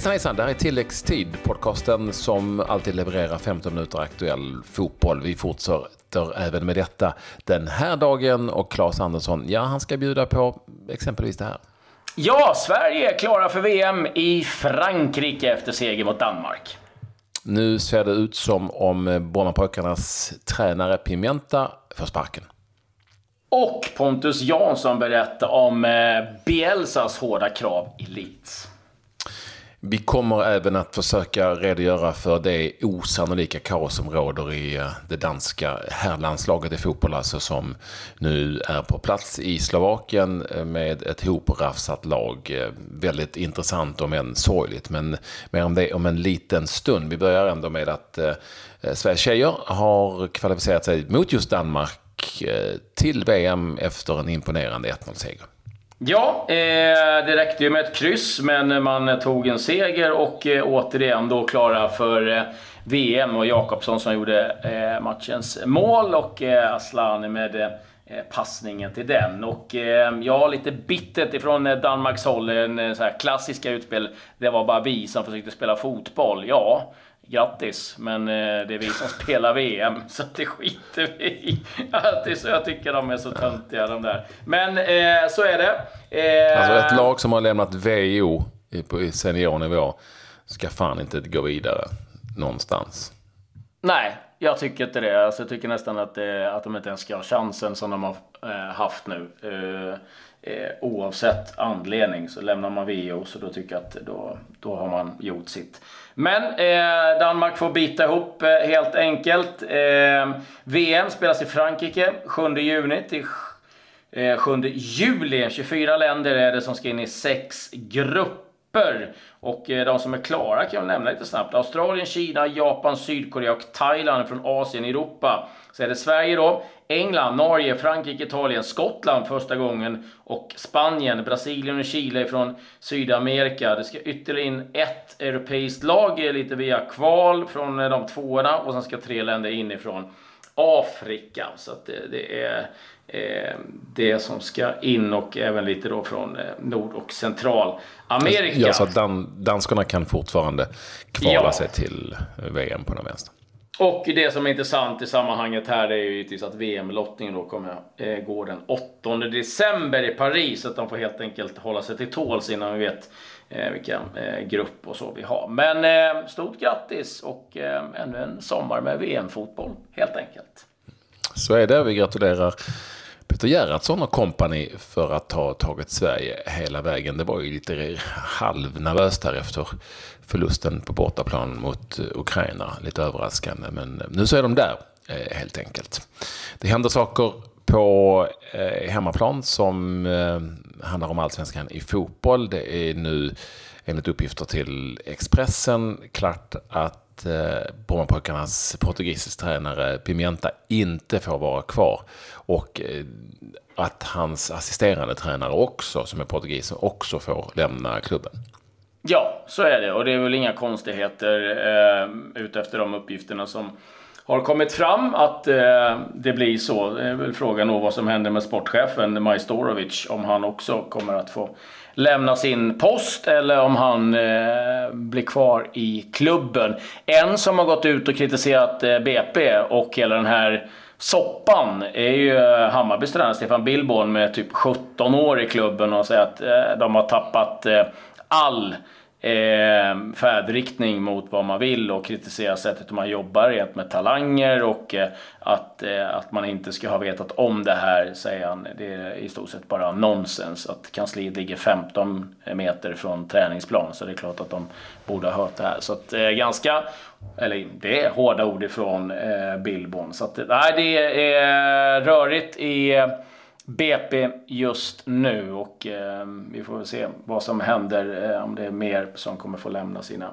Hejsan hejsan, det här är Tilläggstid, podcasten som alltid levererar 15 minuter aktuell fotboll. Vi fortsätter även med detta den här dagen och Claes Andersson, ja han ska bjuda på exempelvis det här. Ja, Sverige klara för VM i Frankrike efter seger mot Danmark. Nu ser det ut som om Brommapojkarnas tränare Pimenta får sparken. Och Pontus Jansson berättar om eh, Bielsas hårda krav i Leeds. Vi kommer även att försöka redogöra för det osannolika kaos som råder i eh, det danska herrlandslaget i fotboll, alltså som nu är på plats i Slovakien eh, med ett hoprafsat lag. Eh, väldigt intressant om än sorgligt, men mer om det om en liten stund. Vi börjar ändå med att Sveriges tjejer har kvalificerat sig mot just Danmark till VM efter en imponerande 1-0-seger. Ja, eh, det räckte ju med ett kryss, men man tog en seger och eh, återigen då klara för eh, VM. Och Jakobsson som gjorde eh, matchens mål och eh, Aslan med eh, passningen till den. Och eh, ja, lite bittert ifrån Danmarks håll. En eh, så här klassiska utspel. Det var bara vi som försökte spela fotboll. Ja, grattis, men eh, det är vi som spelar VM, så det skiter vi i. Jag tycker de är så töntiga de där. Men eh, så är det. Eh, alltså ett lag som har lämnat VO på seniornivå ska fan inte gå vidare någonstans. Nej, jag tycker inte det. Alltså, jag tycker nästan att, det, att de inte ens ska ha chansen som de har haft nu. Eh, Eh, oavsett anledning så lämnar man VO så då tycker jag att då, då har man gjort sitt. Men eh, Danmark får bita ihop eh, helt enkelt. Eh, VM spelas i Frankrike 7 juni till 7 eh, juli. 24 länder är det som ska in i sex grupper. Och eh, de som är klara kan jag nämna lite snabbt. Australien, Kina, Japan, Sydkorea och Thailand från Asien, Europa. Så är det Sverige då, England, Norge, Frankrike, Italien, Skottland första gången och Spanien, Brasilien och Chile från Sydamerika. Det ska ytterligare in ett europeiskt lag eh, lite via kval från eh, de tvåorna och sen ska tre länder inifrån Afrika. Så att det, det är eh, det som ska in och även lite då från eh, Nord och Centralamerika. Ja, så dan danskarna kan fortfarande kvala ja. sig till VM på den vänster. Och det som är intressant i sammanhanget här är ju givetvis att VM-lottningen då kommer eh, gå den 8 december i Paris. Så att de får helt enkelt hålla sig till tåls innan vi vet Eh, vilken eh, grupp och så vi har. Men eh, stort grattis och eh, ännu en sommar med VM-fotboll helt enkelt. Så är det. Vi gratulerar Peter Gerhardsson och kompani för att ha tagit Sverige hela vägen. Det var ju lite halvnervöst där efter förlusten på bortaplan mot eh, Ukraina. Lite överraskande, men nu så är de där eh, helt enkelt. Det händer saker på eh, hemmaplan som eh, handlar om allsvenskan i fotboll. Det är nu enligt uppgifter till Expressen klart att eh, Brommapojkarnas portugisisk tränare Pimenta inte får vara kvar. Och eh, att hans assisterande tränare också, som är portugis, också får lämna klubben. Ja, så är det. Och det är väl inga konstigheter eh, utefter de uppgifterna som har kommit fram att eh, det blir så. Det är väl frågan då vad som händer med sportchefen Majstorovic. Om han också kommer att få lämna sin post eller om han eh, blir kvar i klubben. En som har gått ut och kritiserat eh, BP och hela den här soppan är ju eh, Hammarbys tränare Stefan Billborn med typ 17 år i klubben och säger att eh, de har tappat eh, all eh, färdriktning mot vad man vill och kritisera sättet man jobbar rent med talanger och eh, att, eh, att man inte ska ha vetat om det här, säger han. Det är i stort sett bara nonsens. Att kansliet ligger 15 meter från träningsplan, så det är klart att de borde ha hört det här. Så att, eh, ganska, eller det är hårda ord ifrån eh, Billborn. Så att, nej, det är rörigt i BP just nu och eh, vi får väl se vad som händer, eh, om det är mer som kommer få lämna sina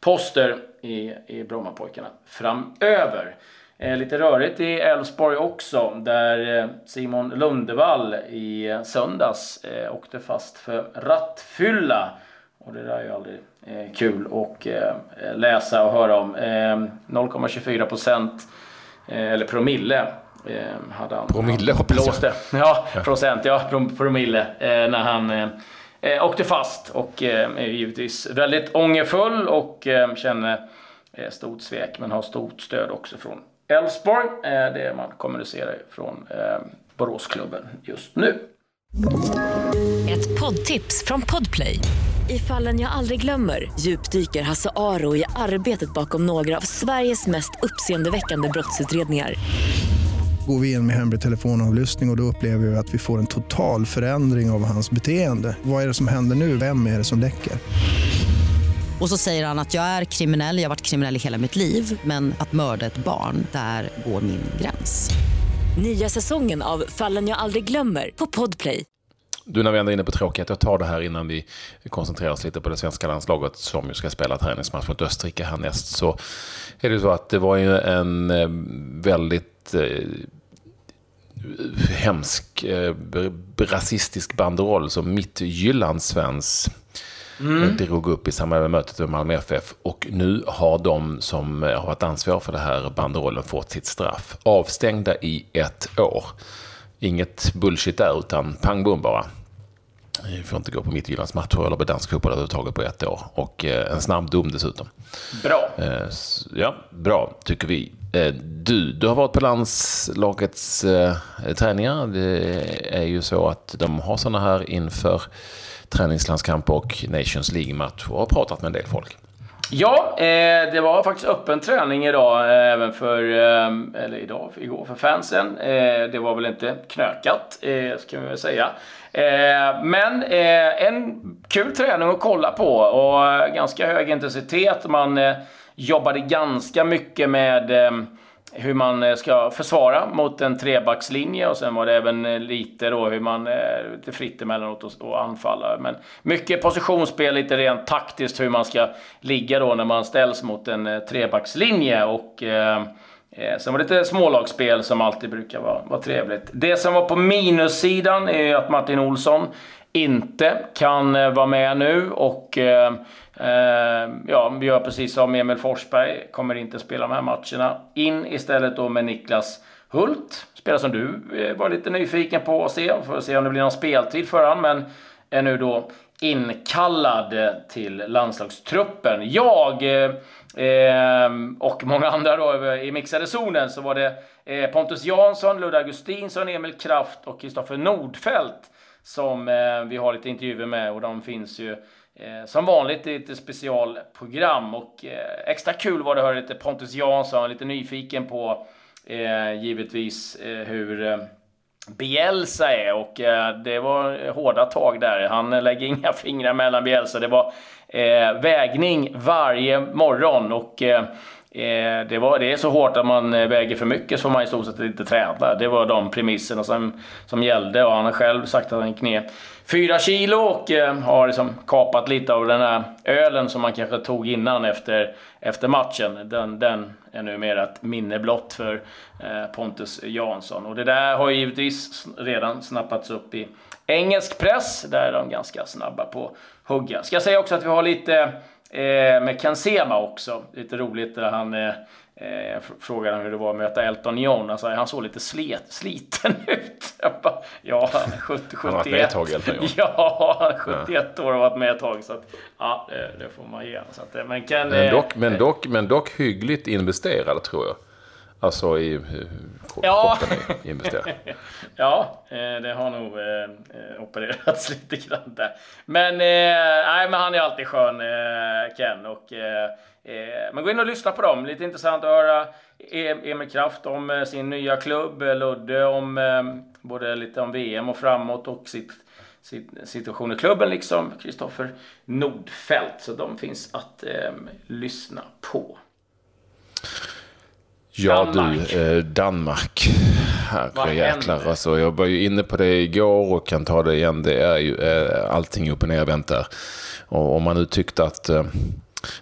poster i, i Brommapojkarna framöver. Eh, lite rörigt i Elfsborg också där eh, Simon Lundevall i söndags eh, åkte fast för rattfylla. Och det där är ju aldrig eh, kul att eh, läsa och höra om. Ehm, 0,24 procent, eh, eller promille Eh, hade han, promille hoppas jag. Ja, procent. Ja, promille. Eh, när han eh, eh, åkte fast och eh, är givetvis väldigt ångerfull och eh, känner eh, stort svek men har stort stöd också från Elfsborg. Eh, det man kommunicerar från eh, Boråsklubben just nu. Ett poddtips från Podplay. I fallen jag aldrig glömmer djupdyker Hasse Aro i arbetet bakom några av Sveriges mest uppseendeväckande brottsutredningar. Går vi in med hemlig telefonavlyssning och, och då upplever vi att vi får en total förändring av hans beteende. Vad är det som händer nu? Vem är det som läcker? Och så säger han att jag är kriminell, jag har varit kriminell i hela mitt liv men att mörda ett barn, där går min gräns. Nya säsongen av Fallen jag aldrig glömmer på Podplay. Du, när vi ändå är inne på tråkighet, jag tar det här innan vi koncentrerar oss lite på det svenska landslaget som ju ska spela träningsmatch mot Österrike härnäst. Så är det så att det var ju en eh, väldigt eh, hemsk eh, rasistisk banderoll som Mittjyllandsvens mm. drog upp i samband med mötet med Malmö FF. Och nu har de som har varit ansvariga för det här banderollen fått sitt straff. Avstängda i ett år. Inget bullshit där, utan pang bom bara. Vi får inte gå på Midtjyllands matcher eller på dansk fotboll överhuvudtaget på ett år. Och eh, en snabb dom dessutom. Bra. Eh, ja, bra tycker vi. Eh, du, du har varit på landslagets eh, träningar. Det är ju så att de har sådana här inför träningslandskamp och Nations League-match och har pratat med en del folk. Ja, eh, det var faktiskt öppen träning idag, eh, även för, eh, eller idag, för igår för fansen. Eh, det var väl inte knökat, eh, ska vi väl säga. Eh, men eh, en kul träning att kolla på och eh, ganska hög intensitet. Man jobbade ganska mycket med eh, hur man eh, ska försvara mot en trebackslinje och sen var det även eh, lite då hur man är lite fritt emellanåt och, och anfalla. Men mycket positionsspel, lite rent taktiskt hur man ska ligga då när man ställs mot en trebackslinje och eh, Sen var det lite smålagsspel som alltid brukar vara, vara trevligt. Det som var på minussidan är att Martin Olsson inte kan eh, vara med nu och eh, eh, ja, vi gör precis som Emil Forsberg, kommer inte spela de här matcherna. In istället då med Niklas Hult, spelare som du eh, var lite nyfiken på att se. Får se om det blir någon speltid för honom, men är nu då inkallad till landslagstruppen. Jag eh, och många andra då i mixade zonen så var det eh, Pontus Jansson, Ludde Augustinsson, Emil Kraft och Kristoffer Nordfeldt som eh, vi har lite intervjuer med och de finns ju Eh, som vanligt i ett specialprogram och eh, extra kul var det att höra lite Pontus Jansson, lite nyfiken på eh, givetvis eh, hur eh, Bielsa är och eh, det var hårda tag där. Han lägger inga fingrar mellan Bielsa. Det var eh, vägning varje morgon och eh, Eh, det, var, det är så hårt att man eh, väger för mycket så får man i stort sett inte träna. Det var de premisserna som, som gällde och han har själv sagt att han gick ner 4 kilo och eh, har liksom kapat lite av den här ölen som man kanske tog innan efter, efter matchen. Den, den är numera ett minne blott för Pontus Jansson. Och det där har ju givetvis redan snappats upp i engelsk press. Där är de ganska snabba på att hugga. Ska jag säga också att vi har lite eh, med Kansema också. Lite roligt där han eh, Eh, frågade hur det var att möta Elton John. Alltså, han såg lite slet, sliten ut. Bara, ja, 70, 71. Han har varit med ett tag, Elton John. Ja, 71 ja. år och varit med ett tag. Så att, ja, det, det får man ge så att, men, kan, men, dock, men, dock, men dock hyggligt investerad, tror jag. Alltså i kroppen ja. är investerad. ja, eh, det har nog eh, opererats lite grann där. Men, eh, nej, men han är alltid skön, Ken. Och, men gå in och lyssna på dem. Lite intressant att höra e- Emil Kraft om sin nya klubb, Ludde om både lite om VM och framåt och sitt, sitt situation i klubben liksom Kristoffer Nordfeldt. Så de finns att eh, lyssna på. Ja Danmark. du, eh, Danmark. Herre jäklar alltså. Jag var ju inne på det igår och kan ta det igen. Det är ju eh, allting upp och ner där. Och om man nu tyckte att eh,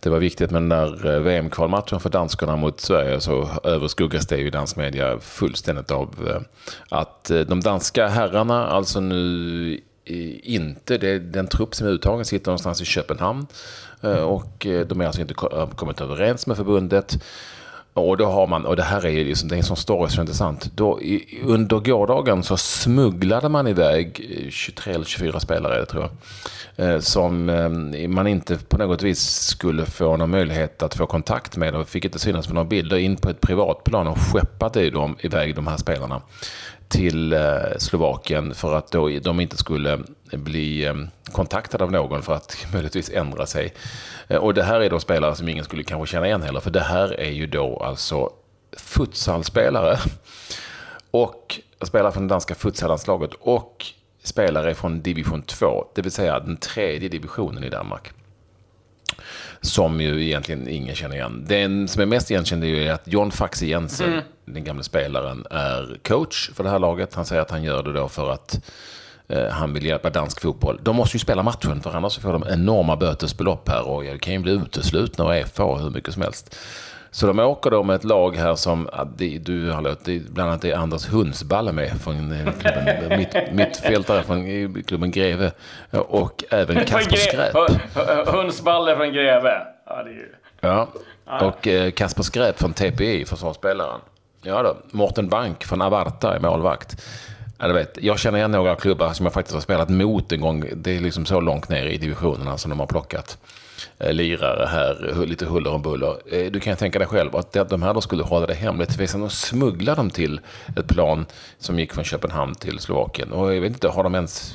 det var viktigt med den där eh, VM-kvalmatchen för danskarna mot Sverige så överskuggas det i dansk media fullständigt av eh, att eh, de danska herrarna alltså nu inte, det är den trupp som är uttagen sitter någonstans i Köpenhamn och de är alltså inte kommit överens med förbundet. Och då har man, och det här är ju liksom, det är en sån story som är intressant. Då, i, under gårdagen så smugglade man iväg eh, 23 eller 24 spelare, tror jag. Eh, som eh, man inte på något vis skulle få någon möjlighet att få kontakt med och fick inte synas på några bilder in på ett privatplan och skeppade de iväg de här spelarna till eh, Slovakien för att då de inte skulle eh, bli eh, kontaktade av någon för att möjligtvis ändra sig. Och det här är då spelare som ingen skulle kanske känna igen heller, för det här är ju då alltså futsalspelare och spelare från det danska futsallandslaget och spelare från division 2, det vill säga den tredje divisionen i Danmark. Som ju egentligen ingen känner igen. Den som är mest igenkänd är ju att John Faxe Jensen, mm. den gamla spelaren, är coach för det här laget. Han säger att han gör det då för att eh, han vill hjälpa dansk fotboll. De måste ju spela matchen för annars får de enorma bötesbelopp här och det kan ju bli uteslutna och EFA hur mycket som helst. Så de åker då med ett lag här som, du har låtit, bland annat är Anders Hundsballe med från eh, klubben, mitt, mittfältare från klubben Greve. Och även Kasper Skräp. Hundsballe från Greve. Ja, det är ju... ja. och eh, Kasper Skräp från TPI, försvarsspelaren. Ja då, Morten Bank från Avarta är målvakt. Ja, du vet, jag känner igen några klubbar som jag faktiskt har spelat mot en gång. Det är liksom så långt ner i divisionerna som de har plockat. Eh, lirare här, lite huller om buller. Eh, du kan tänka dig själv att de här då skulle hålla det hemligt. De smugglade dem till ett plan som gick från Köpenhamn till Slovakien. Och jag vet inte, har de ens...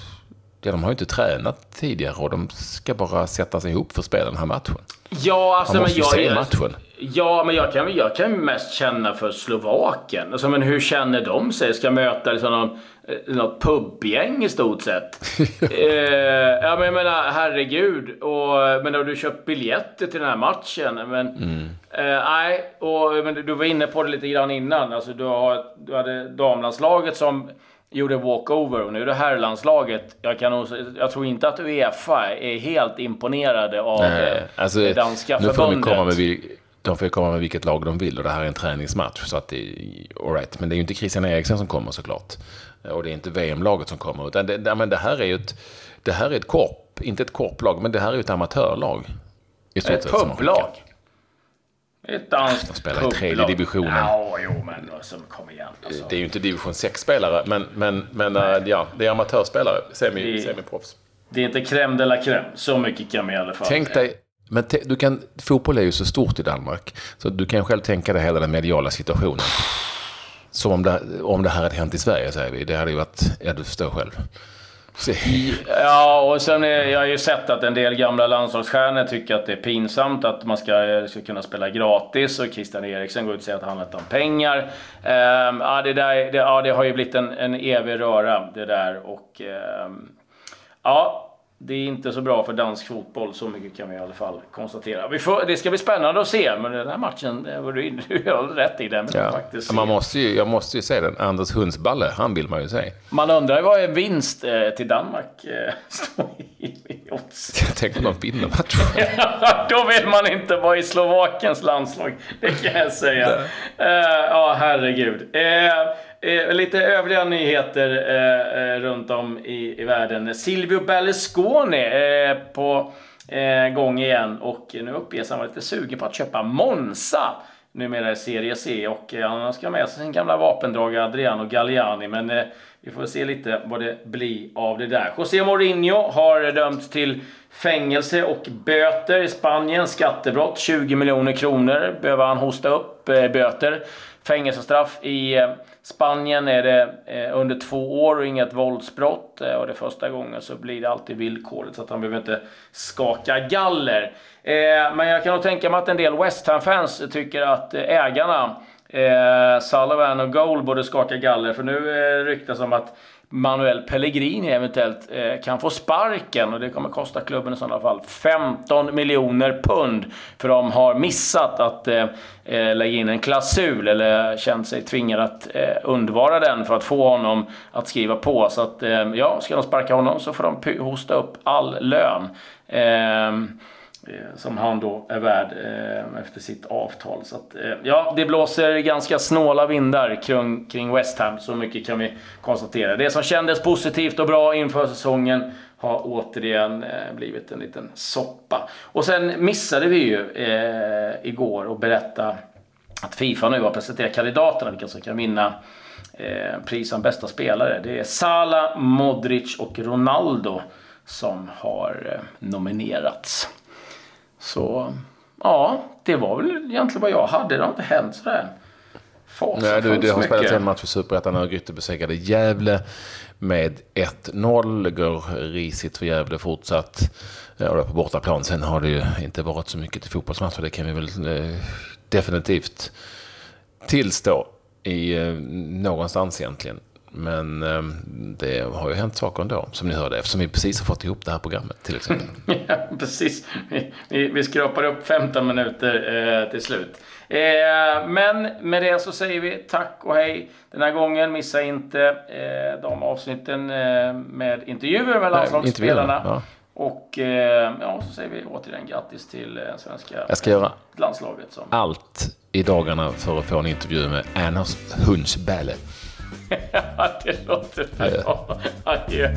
Ja, de har ju inte tränat tidigare och de ska bara sätta sig ihop för att spela den här matchen. Ja, alltså, Man måste men ju jag, se matchen. Ja, men jag kan, jag kan mest känna för Slovakien. Alltså, men hur känner de sig? Ska möta liksom någon, eh, något pubgäng i stort sett. eh, ja, men jag menar, herregud. Och, men har du köpt biljetter till den här matchen? Men, mm. eh, nej, och, men du var inne på det lite grann innan. Alltså, du, har, du hade damlandslaget som gjorde walkover och nu är det herrlandslaget. Jag, kan jag tror inte att Uefa är helt imponerade av Nej, alltså, det danska nu förbundet. Får de, komma med, de får komma med vilket lag de vill och det här är en träningsmatch. Så att det är right. Men det är ju inte Christian Eriksen som kommer såklart. Och det är inte VM-laget som kommer. Utan det, det, men det här är ju ett, det här är ett korp, inte ett korplag, men det här är ju ett amatörlag. ett publag? Ett danskt De spelar i tredje divisionen. Ja, jo, men alltså, kom igen. Alltså. Det är ju inte division 6-spelare, men, men, men äh, ja, det är amatörspelare. Semi, det, semiproffs. Det är inte crème de la crème. Så mycket kan man i alla fall. Tänk dig, men te, du kan, fotboll är ju så stort i Danmark. Så du kan själv tänka dig hela den mediala situationen. Som om det, om det här hade hänt i Sverige, säger vi. Det hade ju varit, ja du förstår själv. Ja, och sen är, jag har ju sett att en del gamla landslagsstjärnor tycker att det är pinsamt att man ska, ska kunna spela gratis och Christian Eriksen går ut och säger att det handlar inte om pengar. Um, ja, det, där, det, ja, det har ju blivit en, en evig röra det där och um, ja, det är inte så bra för dansk fotboll, så mycket kan vi i alla fall konstatera. Får, det ska bli spännande att se, men den här matchen, du har rätt i den. Ja. Faktiskt Man måste ju, jag måste ju säga den, Anders Hundsballe, han vill man ju säga. Man undrar ju vad en vinst eh, till Danmark eh, står i, odds. Tänk om de vinner matchen. Då vill man inte vara i Slovakiens landslag, det kan jag säga. Eh, ja, herregud. Eh, Eh, lite övriga nyheter runt om i, i världen. Silvio Berlusconi på gång igen och nu uppges han vara lite sugen på att köpa Monza numera i Serie C och eh, han ska med sig sin gamla vapendragare Adriano Galliani men eh, vi får se lite vad det blir av det där. José Mourinho har dömts till fängelse och böter i Spanien. Skattebrott, 20 miljoner kronor behöver han hosta upp eh, böter. Fängelsestraff i eh, Spanien är det eh, under två år och inget våldsbrott. Eh, och det första gången så blir det alltid villkorligt så att han behöver inte skaka galler. Men jag kan nog tänka mig att en del West Ham-fans tycker att ägarna Sullivan och Goal borde skaka galler. För nu ryktas om att Manuel Pellegrini eventuellt eh, kan få sparken och det kommer kosta klubben i sådana fall 15 miljoner pund. För de har missat att eh, eh lägga in en klausul eller känt sig tvingade att eh, undvara den för att få honom att skriva på. Så att, eh, ja, ska de sparka honom så får de hosta upp all lön. Eh, Eh, som han då är värd eh, efter sitt avtal. Så att, eh, ja, det blåser ganska snåla vindar kring, kring West Ham, så mycket kan vi konstatera. Det som kändes positivt och bra inför säsongen har återigen eh, blivit en liten soppa. Och sen missade vi ju eh, igår att berätta att Fifa nu har presenterat kandidaterna, vilka som kan vinna eh, pris som bästa spelare. Det är Sala, Modric och Ronaldo som har eh, nominerats. Så ja, det var väl egentligen vad jag hade. Det har inte hänt sådär Nej, du, det har spelats en match för Superettan. Örgryte besegrade Gävle med 1-0. Det går risigt för Gävle fortsatt. Och det på bortaplan. Sen har det ju inte varit så mycket till fotbollsmatcher. Det kan vi väl eh, definitivt tillstå i eh, någonstans egentligen. Men eh, det har ju hänt saker ändå, som ni hörde, eftersom vi precis har fått ihop det här programmet till exempel. ja, precis. Vi, vi, vi skrapar upp 15 minuter eh, till slut. Eh, men med det så säger vi tack och hej den här gången. Missa inte eh, de avsnitten eh, med intervjuer med landslagsspelarna. Ja. Och eh, ja, så säger vi återigen grattis till eh, svenska Jag ska göra landslaget. Som... allt i dagarna för att få en intervju med Anders Hunchbälle. Det låter bra. Adjö.